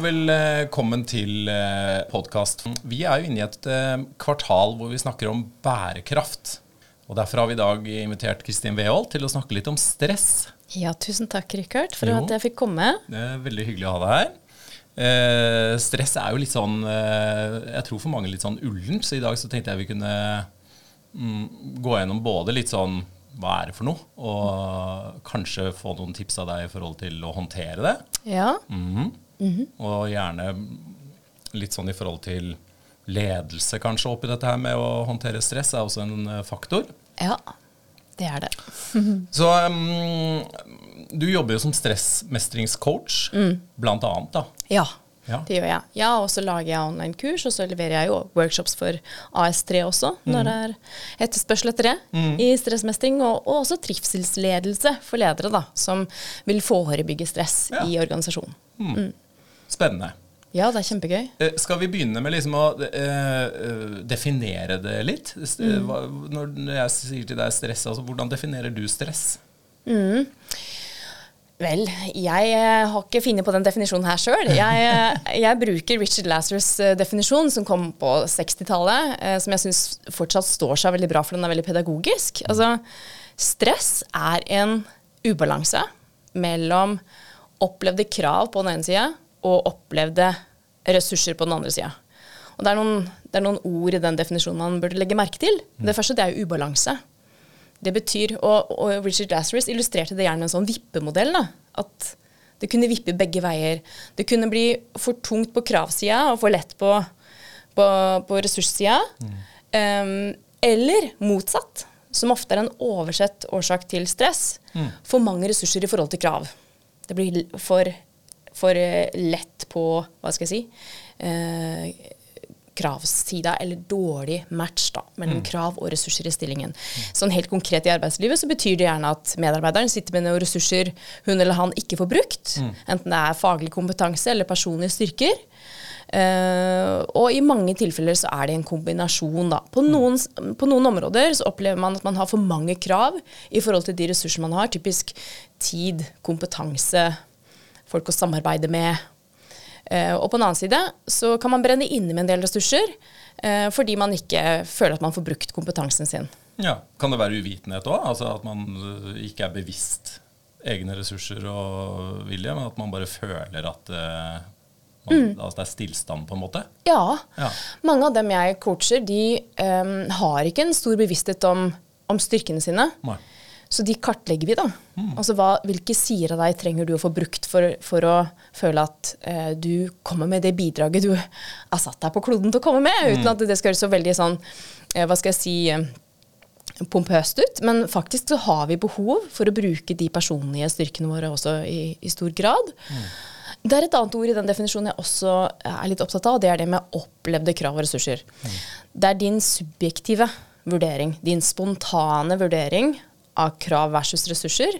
Og velkommen til podkast. Vi er jo inne i et eh, kvartal hvor vi snakker om bærekraft. Og Derfor har vi i dag invitert Kristin Weholt til å snakke litt om stress. Ja, tusen takk, Rikard, for Jo. at jeg fikk komme. Det er veldig hyggelig å ha deg her. Eh, stress er jo litt sånn eh, Jeg tror for mange litt sånn ullent, så i dag så tenkte jeg vi kunne mm, gå gjennom både litt sånn hva er det for noe, og kanskje få noen tips av deg i forhold til å håndtere det. Ja, Mhm. Og gjerne litt sånn i forhold til ledelse kanskje oppi dette her med å håndtere stress er også en eh, faktor. ja, det er det. Så um, du jobber jo som stressmestringscoach, blant annet da. Ja, Ja. det gjør jeg. Ja, og så lager jeg online-kurs, og så leverer jeg jo workshops for AS3 også, når det er etterspørsel etter det, i stressmestring, og, og også trivselsledelse for ledere da, som vil forebygge stress Ja. i organisasjonen. Spennende. Ja, det er kjempegøy. Eh, Skal vi begynne med liksom å eh, definere det litt? Eh, hva, når jeg sier til deg stress, altså hvordan definerer du stress? Vel, jeg har ikke funnet på den definisjonen her sjøl. Jeg, jeg bruker Richard Lazarus eh, definisjon, som kom på 60-tallet, eh, som jeg syns fortsatt står seg veldig bra, for den er veldig pedagogisk. Altså, stress er en ubalanse mellom opplevde krav på den ene sida og opplevde ressurser på den andre sida. Og det er, noen, det er noen ord i den definisjonen man burde legge merke til. Det første det er jo ubalanse. Det betyr, og, og Richard Lazarus illustrerte det gjerne en sånn vippemodell. Da, at det kunne vippe begge veier. Det kunne bli for tungt på kravsida og for lett på, på, på ressurssida. Um, eller motsatt, som ofte er en oversett årsak til stress. For mange ressurser i forhold til krav. Det blir for, for eh, lett på Hva skal jeg si? Eh, kravssida, eller dårlig match da, mellom krav og ressurser i stillingen. Sånn helt konkret i arbeidslivet så betyr det gjerne at medarbeideren sitter med noen ressurser hun eller han ikke får brukt, enten det er faglig kompetanse eller personlige styrker. Uh, og i mange tilfeller så er det en kombinasjon. Da. På, noen, s- på noen områder så opplever man at man har for mange krav i forhold til de ressursene man har. Typisk tid, kompetanse, folk å samarbeide med. Eh, og på den annen side så kan man brenne inne med en del ressurser eh, fordi man ikke føler at man får brukt kompetansen sin. Ja. Kan det være uvitenhet òg? Altså at man eh, ikke er bevisst egne ressurser og vilje, men at man bare føler at, man, altså det er stillstand, på en måte? Ja. Ja. Mange av dem jeg coacher, de um, har ikke en stor bevissthet om, om styrkene sine. Nei. Så de kartlegger vi, da. Altså hva, hvilke sider av deg trenger du å få brukt for, for å føle at eh, du kommer med det bidraget du har satt deg på kloden til å komme med, uten at det skal høres så veldig sånn, eh, hva skal jeg si, eh, pompøst ut. Men faktisk så har vi behov for å bruke de personlige styrkene våre også i, i stor grad. Det er et annet ord i den definisjonen jeg også er litt opptatt av, og det er det med opplevde krav og ressurser. Det er din subjektive vurdering, din spontane vurdering av krav versus ressurser,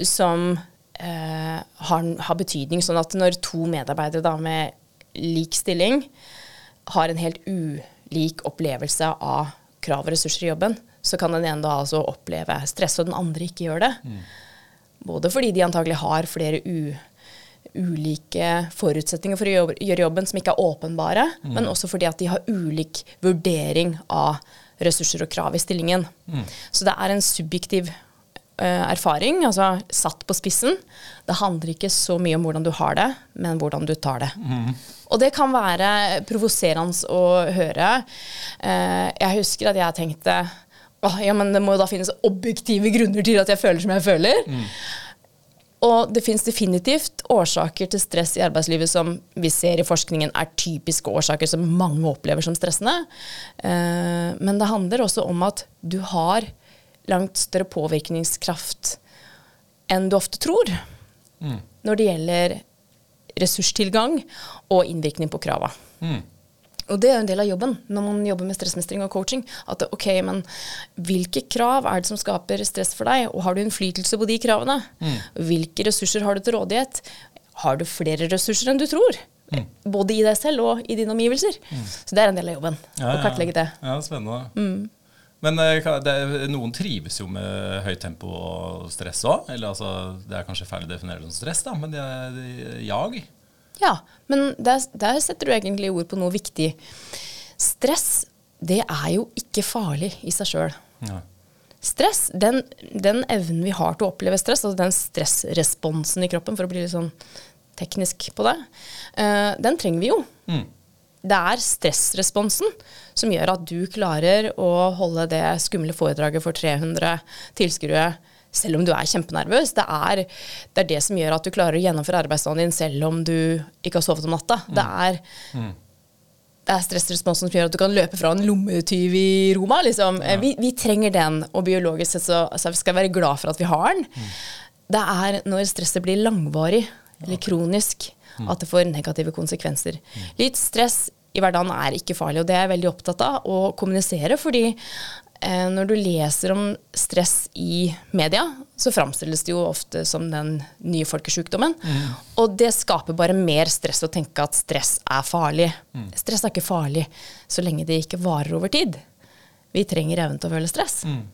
som eh, har, har betydning. Sånn at når to medarbeidere da, med lik stilling har en helt ulik opplevelse av krav og ressurser i jobben, så kan den ene da altså oppleve stress, og den andre ikke gjør det. Både fordi de antagelig har flere u, ulike forutsetninger for å gjøre, gjøre jobben som ikke er åpenbare, men også fordi at de har ulik vurdering av ressurser og krav i stillingen. Så det er en subjektiv eh, erfaring, altså satt på spissen. Det handler ikke så mye om hvordan du har det, men hvordan du tar det. Og det kan være provoserende å høre. Eh, jeg husker at jeg tenkte ja, men det må jo da finnes objektive grunner til at jeg føler som jeg føler. Og det finnes definitivt årsaker til stress i arbeidslivet som vi ser i forskningen er typiske årsaker som mange opplever som stressende. Eh, men det handler også om at du har langt større påvirkningskraft enn du ofte tror når det gjelder ressurstilgang og innvirkning på krava. Og det er en del av jobben når man jobber med stressmestring og coaching. At ok, men hvilke krav er det som skaper stress for deg, og har du innflytelse på de kravene? Hvilke ressurser har du til rådighet? Har du flere ressurser enn du tror? Både i deg selv og i dine omgivelser. Så det er en del av jobben. Ja, å kartlegge det. Ja, spennende. Men eh, det, er- noen trives jo med høyt tempo og stress òg. Eller altså, det er kanskje feil å definere det som stress, da, men det er jag. Ja, men der, der setter du egentlig ord på noe viktig. Stress, det er jo ikke farlig i seg sjøl. Ja. Stress, den, den evnen vi har til å oppleve stress, altså den stressresponsen i kroppen, for å bli litt sånn teknisk på det, uh, den trenger vi jo. Mm. Det er stressresponsen som gjør at du klarer å holde det skumle foredraget for 300 tilskuere selv om du er kjempenervøs. Det er, det er det som gjør at du klarer å gjennomføre arbeidsdagen din selv om du ikke har sovet om natta. Det er det er stressresponsen som gjør at du kan løpe fra en lommetyv i Roma. Liksom. Vi, vi, trenger den, og biologisk sett så, så skal vi være glad for at vi har den. Mm. Det er når stresset blir langvarig eller kronisk mm. at det får negative konsekvenser. Mm. Litt stress i hverdagen er ikke farlig, og det er jeg veldig opptatt av å kommunisere, fordi eh, når du leser om stress i media, så framstilles det jo ofte som den nye folkesjukdommen. Mm. Og det skaper bare mer stress å tenke at stress er farlig. Mm. Stress er ikke farlig så lenge det ikke varer over tid. Vi trenger evnen til å føle stress. Mm.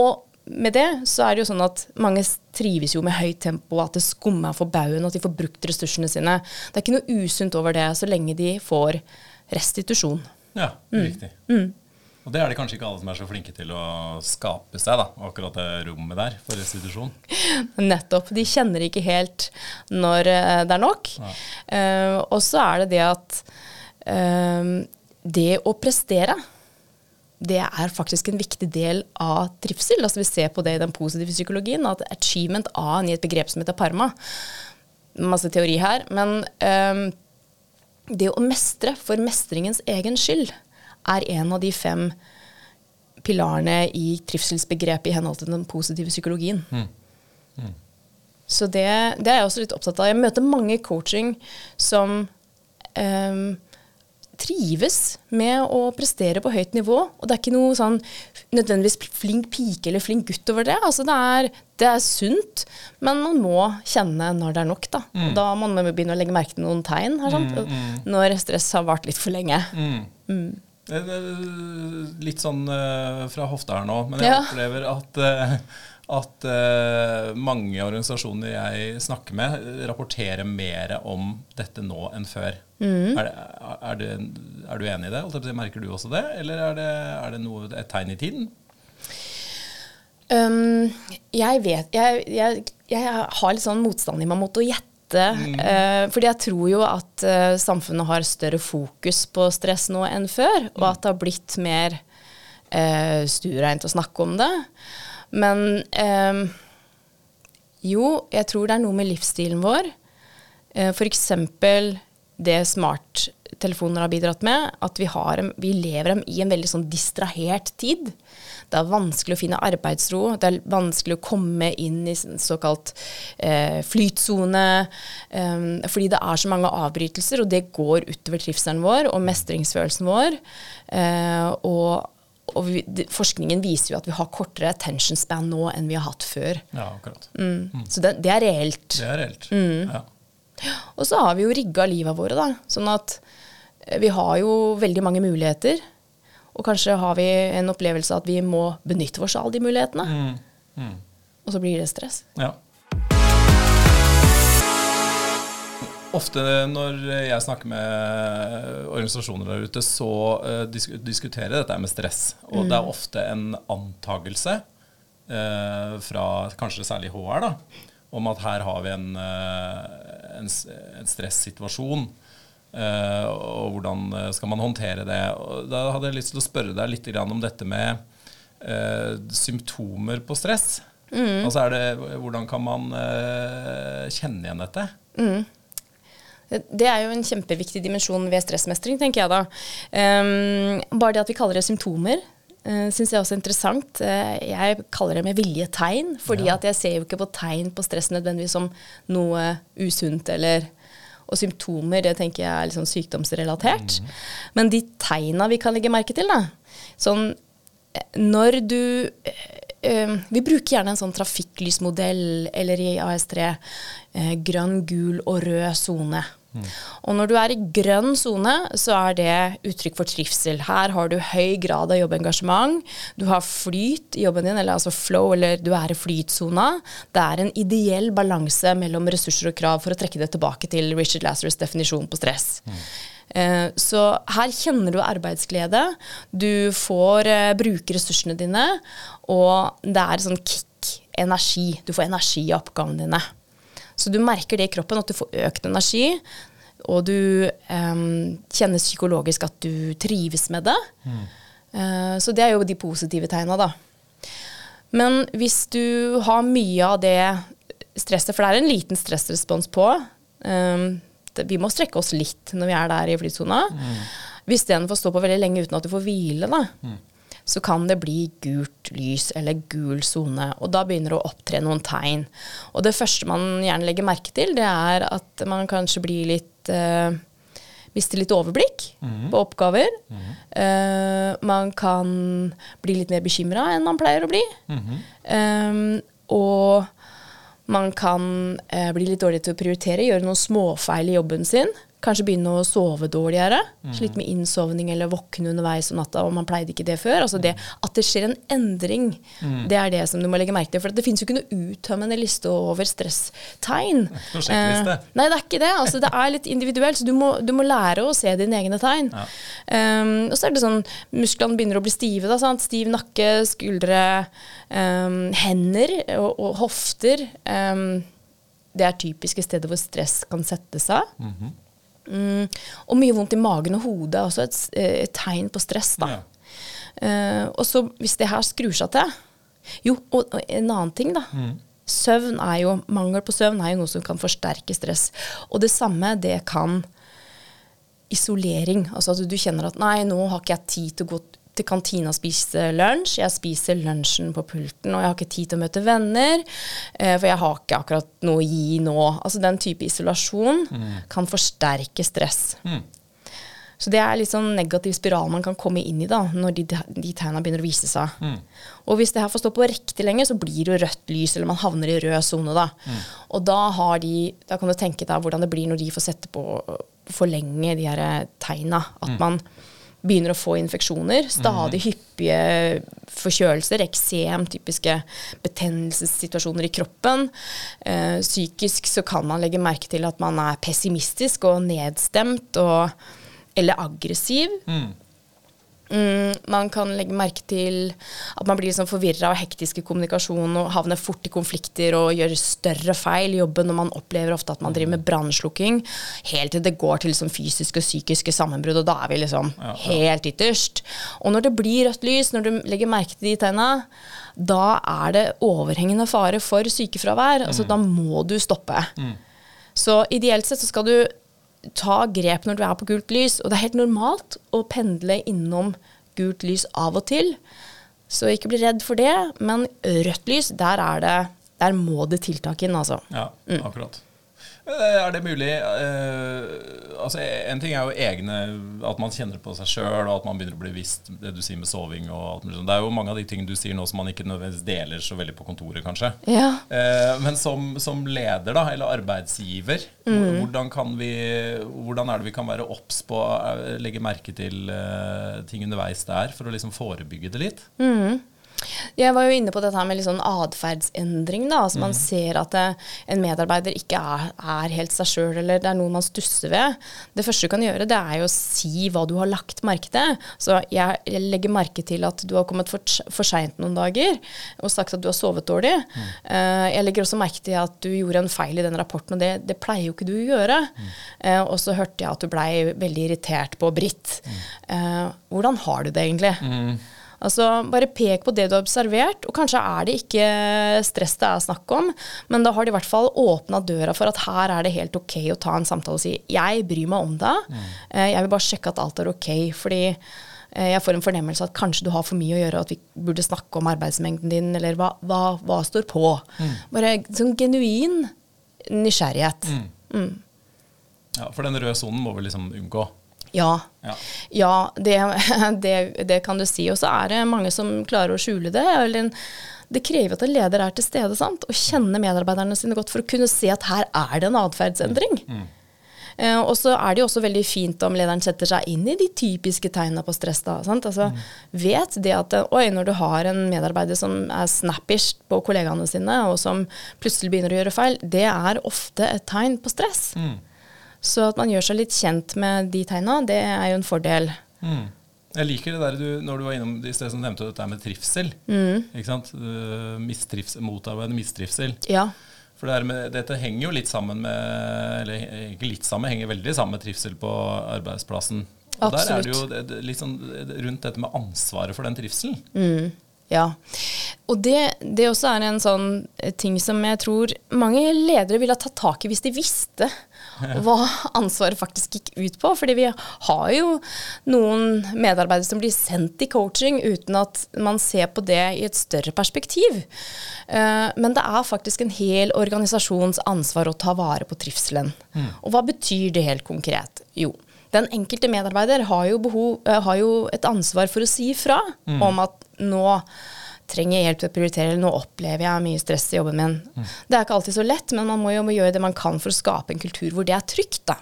Og med det så er det jo sånn at mange trives jo med høyt tempo, at det skummer for baugen, at de får brukt ressursene sine. Det er ikke noe usunt over det så lenge de får restitusjon. Ja, riktig. Mm. Og det er det kanskje ikke alle som er så flinke til å skape seg, da, akkurat det rommet der for restitusjon. Nettopp. De kjenner ikke helt når eh, det er nok. Uh, og så er det det at uh, det å prestere det er faktisk en viktig del av trivsel. Altså Vi ser på det i den positive psykologien, at achievement A i et begrep som heter parma. Masse teori her. Men um, det å mestre for mestringens egen skyld er en av de fem pilarene i trivselsbegrepet i henhold til den positive psykologien. Mm. Mm. Så det, det, er jeg også litt opptatt av. Jeg møter mange coaching som um, trives med å prestere på høyt nivå. Og det er ikke noe sånn nødvendigvis flink pike eller flink gutt over det. Altså det, er, det er sunt, men man må kjenne når det er nok. Da, mm. da må man begynne å legge merke til noen tegn her, mm, mm. når stress har vart litt for lenge. Mm. mm. Litt sånn uh, fra hofta her nå, men jeg ja. opplever at, uh, at uh, mange organisasjoner jeg snakker med, rapporterer mer om dette nå enn før. Mm. Er, det, er, det, er, du enig i det? Merker du også det, eller er det, er det noe, et tegn i tiden? Um, jeg vet jeg, jeg, jeg, har litt sånn motstand i meg mot å gjette. Mm. Uh, fordi jeg tror jo at uh, samfunnet har større fokus på stress nå enn før, og at det har blitt mer uh, stuereint å snakke om det. Men eh, jo, jeg tror det er noe med livsstilen vår. Eh, F.eks. det smarttelefoner har bidratt med, at vi, har, vi lever i en veldig sånn distrahert tid. Det er vanskelig å finne arbeidsro. Det er vanskelig å komme inn i såkalt eh, flytsone. Eh, fordi det er så mange avbrytelser, og det går utover trivselen vår og mestringsfølelsen vår. Eh, og og vi, forskningen viser jo at vi har kortere attention span nå enn vi har hatt før. Ja, akkurat. Mm. Mm. Så det, det, er reelt. Det er reelt, mm. ja. Og så har vi jo rigga livet våre, da. Sånn at eh, vi har jo veldig mange muligheter. Og kanskje har vi en opplevelse av at vi må benytte oss av alle de mulighetene. Mm. Mm. Og så blir det stress. Ja. Ofte når jeg snakker med organisasjoner der ute, så uh, disk diskuterer dette med stress. Og mm. det er ofte en antagelse uh, fra kanskje særlig HR da, om at her har vi en, uh, en, en stressituasjon Uh, og hvordan eh, skal man håndtere det. Og da hadde jeg lyst til å spørre deg litt om dette med uh, symptomer på stress. Mm. Altså det, hvordan kan man uh, kjenne igjen dette? Mm. Det er jo en kjempeviktig dimensjon ved stressmestring, tenker jeg da. Um, bare det at vi kaller det symptomer, uh, syns jeg også er interessant. Uh, jeg kaller det med vilje tegn, fordi ja. at jeg ser jo ikke på tegn på stress nødvendigvis som noe usunt eller og symptomer det tenker jeg er liksom sykdomsrelatert. Mm. Men de tegna vi kan legge merke til, da, sånn når du eh, Vi bruker gjerne en sånn trafikklysmodell, eller i AS3 eh, grønn, gul og rød sone. Og når du er i grønn sone, så er det uttrykk for trivsel. Her har du høy grad av jobbengasjement. Du har flyt i jobben din, eller altså flow, eller du er i flytsona. Det er en ideell balanse mellom ressurser og krav, for å trekke det tilbake til Richard Lazarus' definisjon på stress. Mm. Så her kjenner du arbeidsglede. Du får eh, bruke ressursene dine, og det er sånn kick, energi. Du får energi i oppgavene dine. Så du merker det i kroppen, at du får økt energi. Og du um, kjenner psykologisk at du trives med det. Eh, så det er jo de positive tegna, da. Men hvis du har mye av det stresset, for det er en liten stressrespons på um, det, Vi må strekke oss litt når vi er der i flytsona. Hvis den får stå på veldig lenge uten at du får hvile, da, så kan det bli gult lys eller gul sone. Og da begynner det å opptre noen tegn. Og det første man gjerne legger merke til, det er at man kanskje blir litt eh, Mister litt overblikk på oppgaver. Eh, man kan bli litt mer bekymra enn man pleier å bli. Eh, og man kan eh, bli litt dårlig til å prioritere, gjøre noen småfeil i jobben sin. Kanskje begynne å sove dårligere. Slite med innsovning eller våkne underveis om natta, og man pleide ikke det før. Altså det at det skjer en endring, det er det som du må legge merke til. For det finnes jo ikke noe uttømmende liste over stresstegn. Eh, nei, det er ikke det. Altså, det er litt individuelt, så du må, du må lære å se dine egne tegn. Ja. Um, og så er det sånn musklene begynner å bli stive. Da, sant? Stiv nakke, skuldre, um, hender og, og hofter. Um, det er typiske steder hvor stress kan sette seg. mm, og mye vondt i magen og hodet er også et, eh, et tegn på stress. Da. Ja. Uh, og så hvis det her skrur seg til Jo, og, og en annen ting, da. Søvn er jo, Mangel på søvn er jo noe som kan forsterke stress. Og det samme, det kan isolering. Altså at du kjenner at nei, nå har ikke jeg tid til å gå til kantina og spise lunsj. Jeg spiser lunsjen på pulten, og jeg har ikke tid til å møte venner. Eh, for jeg har ikke akkurat noe å gi nå. Altså den type isolasjon kan forsterke stress. Så det er litt sånn negativ spiral man kan komme inn i da, når de, de tegna begynner å vise seg. Og hvis det her får stå på riktig lenge, så blir det jo rødt lys, eller man havner i rød sone. Da. Og da, har de, da kan du tenke deg hvordan det blir når de får sette på for lenge de her tegna. At man begynner å få infeksjoner. Stadig hyppige forkjølelser, eksem, typiske betennelsessituasjoner i kroppen. Eh, psykisk så kan man legge merke til at man er pessimistisk og nedstemt og, eller aggressiv. Mm, man kan legge merke til at man blir liksom forvirra og hektisk i kommunikasjon og havner fort i konflikter og gjør større feil i jobben. Og man opplever ofte at man driver med brannslukking helt til det går til liksom fysiske og psykiske sammenbrudd, og da er vi liksom helt ytterst. Og når det blir rødt lys, når du legger merke til de tegna, da er det overhengende fare for sykefravær. Altså da må du stoppe. Så ideelt sett så skal du ta grep når du er på gult lys, og det er helt normalt å pendle innom gult lys av og til. Så ikke bli redd for det, men rødt lys, der er det der må det tiltak inn, altså. Ja, akkurat. Eh, Er det mulig eh, altså En ting er jo egne At man kjenner på seg sjøl, og at man begynner å bli visst det du sier med soving. og alt mulig sånt. Det er jo mange av de tingene du sier nå som man ikke nødvendigvis deler så veldig på kontoret, kanskje. Ja. Eh, men som, som leder, da, eller arbeidsgiver, hvordan, kan vi, hvordan er det vi kan være obs på å eh, legge merke til eh, ting underveis der, for å liksom forebygge det litt? Jeg var jo inne på dette her med litt sånn atferdsendring. altså Man ser at det, en medarbeider ikke er, er helt seg sjøl, eller det er noe man stusser ved. Det første du kan gjøre, det er jo å si hva du har lagt merke til. Så jeg, legger merke til at du har kommet for, for seint noen dager og sagt at du har sovet dårlig. Eh, jeg legger også merke til at du gjorde en feil i den rapporten, og det, det pleier jo ikke du å gjøre. Eh, og så hørte jeg at du blei veldig irritert på Britt. Uh, hvordan har du det egentlig? Altså, Bare pek på det du har observert, og kanskje er det ikke stress det er snakk om, men da har de i hvert fall åpna døra for at her er det helt ok å ta en samtale og si 'jeg bryr meg om deg', mm. jeg vil bare sjekke at alt er ok', fordi eh, jeg får en fornemmelse at kanskje du har for mye å gjøre, og at vi burde snakke om arbeidsmengden din, eller hva, hva, hva står på. Bare sånn genuin nysgjerrighet. Ja, For den røde sonen må vi liksom unngå. Ja. Ja. Ja, det, det, det kan du si. Og så er det mange som klarer å skjule det. Eller en, det krever at en leder er til stede sant? og kjenner medarbeiderne sine godt for å kunne se at her er det en atferdsendring. Eh, og så er det jo også veldig fint om lederen setter seg inn i de typiske tegnene på stress. da, sant? Altså, Vet det at oi, når du har en medarbeider som er snappish på kollegaene sine, og som plutselig begynner å gjøre feil, det er ofte et tegn på stress. Så at man gjør seg litt kjent med de tegna, det er jo en fordel. Mm. Jeg liker det der du, når du var innom i sted som nevnte dette med trivsel. Mm. Ikke sant? Mistrivs, mistrivsel, motarbeidende mistrivsel. Ja. For det med, dette henger jo litt sammen med Eller ikke litt sammen, henger veldig sammen med trivsel på arbeidsplassen. Og der er det jo det, det, sånn rundt dette med ansvaret for den trivselen. Mm. Ja. Og det, det også er en sånn eh, ting som jeg tror mange ledere ville ha tatt tak i hvis de visste hva ansvaret faktisk gikk ut på. Fordi vi har jo noen medarbeidere som blir sendt i coaching uten at man ser på det i et større perspektiv. Eh, Men det er faktisk en hel organisasjons ansvar å ta vare på trivselen. Og hva betyr det helt konkret? Jo, den enkelte medarbeider har jo, behov, eh, har jo et ansvar for å si ifra om at nå trenger jeg hjelp til å prioritere, eller nå opplever jeg mye stress i jobben min. Det er ikke alltid så lett, men man må jo gjøre det man kan for å skape en kultur hvor det er trygt. Da.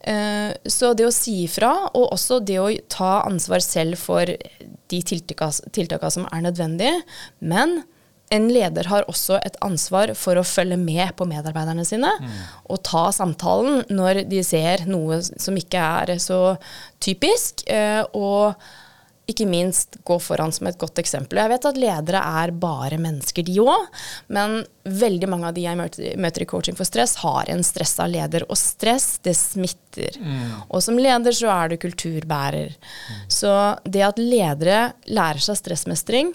Eh, så det å si ifra, og også det å ta ansvar selv for de tiltaka, tiltaka som er nødvendige, men en leder har også et ansvar for å følge med på medarbeiderne sine og ta samtalen når de ser noe som ikke er så typisk, eh, og ikke minst gå foran som et godt eksempel. Jeg vet at ledere er bare mennesker, de òg, men veldig mange av de jeg møter, i coaching for stress, har en stressa leder, og stress, det smitter. Og som leder så er du kulturbærer. Så det at ledere lærer seg stressmestring,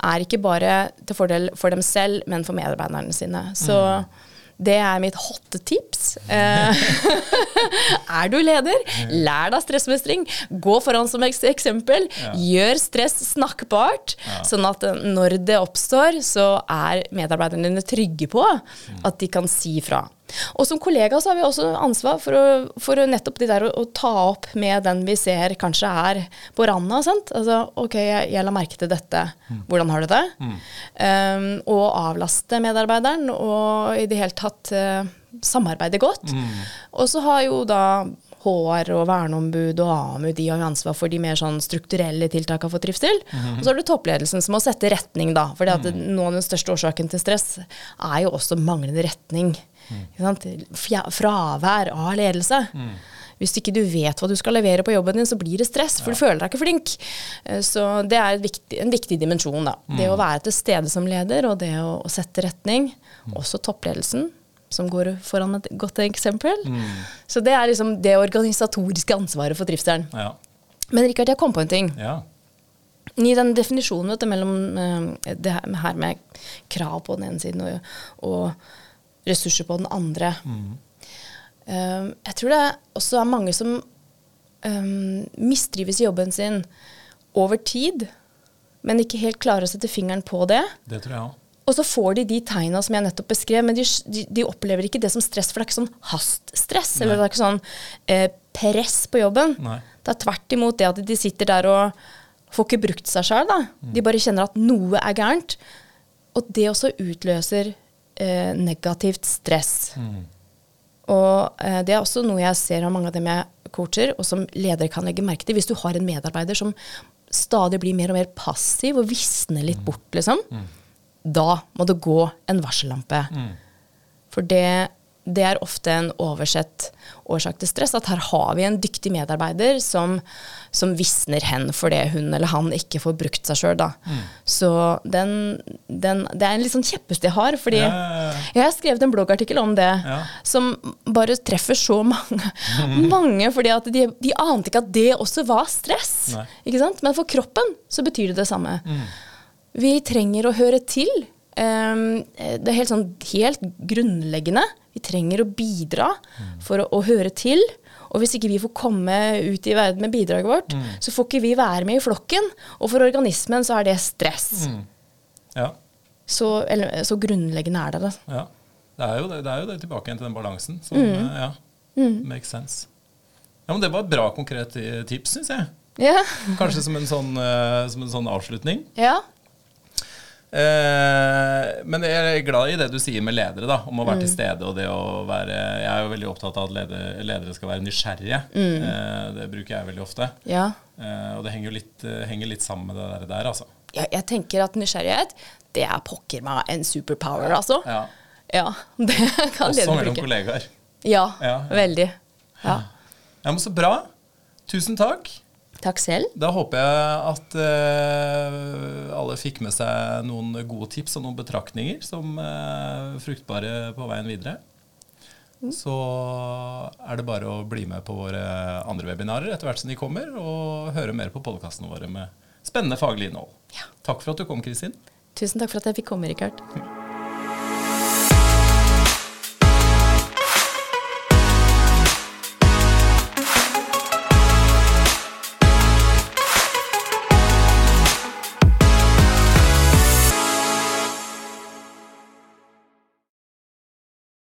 er ikke bare til fordel for dem selv, men for medarbeiderne sine. Så det er mitt hotte tips. Eh, er du leder, lær deg stressmestring. Gå foran som eksempel. eksempel. Gjør stress snakkbart, sånn at eh, når det oppstår, så er medarbeiderne dine trygge på at de kan si fra. Og som kollega så har vi også ansvar for å, for å nettopp det der å, å ta opp med den vi ser kanskje er på randa. Altså, ok, jeg, jeg la merke til dette. Hvordan har du det? Um, og avlaste medarbeideren, og i det hele tatt uh, samarbeide godt. Og så har jo da HR og verneombud og AMU de har jo ansvar for de mer sånn strukturelle tiltakene for trivsel. Og så har du toppledelsen som må sette retning, da. For noe av den største årsaken til stress er jo også manglende retning. Sant? Fravær av ledelse. Hvis ikke du vet hva du skal levere på jobben din, så blir det stress, for du føler deg ikke flink. Eh, Så det er viktig, en viktig dimensjon. da. Det å være til stede som leder, og det å, å sette retning. Også toppledelsen, som går foran med et godt eksempel. Så det er liksom det organisatoriske ansvaret for trivselen. Ja. Men Rikard, jeg kom på en ting. ja. I den definisjonen vet du, mellom eh, det her med krav på den ene siden og, og ressurser på den andre Eh, Jeg tror det også er mange som um, mistrives i jobben sin over tid, men ikke helt klarer å sette fingeren på det. Det tror jeg òg. Og så får de de tegna som jeg nettopp beskrev, men de, de, de opplever ikke det som stress, for det er ikke sånn haststress, eller det er ikke sånn eh, press på jobben. Nei. Det er tvert imot det at de sitter der og får ikke brukt seg sjøl. De bare kjenner at noe er gærent. Og det også utløser eh, negativt stress. Og eh, det er også noe jeg ser av mange av dem jeg coacher, og som ledere kan legge merke til. Hvis du har en medarbeider som stadig blir mer og mer passiv og visner litt bort, liksom, da må det gå en varsellampe. For det, det er ofte en oversett årsak til stress. At her har vi en dyktig medarbeider som, som visner hen fordi hun eller han ikke får brukt seg sjøl. Så den, den, det er en litt sånn kjepphest jeg har. Fordi Ja, ja, ja. jeg har skrevet en bloggartikkel om det, som bare treffer så mange. mange fordi at de, de ante ikke at det også var stress. Men for kroppen så betyr det det samme. Vi trenger å høre til. Um, det er helt, sånn, helt grunnleggende. Vi trenger å bidra for å, å høre til. Og hvis ikke vi får komme ut i verden med bidraget vårt, så får ikke vi være med i flokken. Og for organismen så er det stress. Ja. Så, eller, så grunnleggende er det. da. ja. Det er jo det, det er jo det tilbake igjen til den balansen. Som, Mm. eh, ja, makes sense. Ja, men Det var et bra konkret eh, tips, syns jeg. Ja. Kanskje som en sånn, eh, som en sånn avslutning. ja. Eh, men jeg er glad i det du sier med ledere, da, om å være Mm. til stede. og det å være, Jeg er jo veldig opptatt av at ledere, ledere skal være nysgjerrige. Mm. Eh, det bruker jeg veldig ofte. ja. Eh, og det henger jo litt, henger litt sammen med det der, der altså. Ja, jeg tenker at nysgjerrighet, det er pokker meg en superpower, altså. Ja. Ja, det kan Også mellom bruke. kollegaer. Ja, Ja, ja. veldig. Ja. Ja, men Så bra. Tusen takk. Takk selv. Da håper jeg at uh, alle fikk med seg noen gode tips og noen betraktninger som uh, fruktbare på veien videre. Så er det bare å bli med på våre andre webinarer etter hvert som de kommer, og høre mer på podkastene våre med spennende faglig innhold. Ja. Takk for at du kom, Kristin. Tusen takk for at jeg fikk komme, Rikard.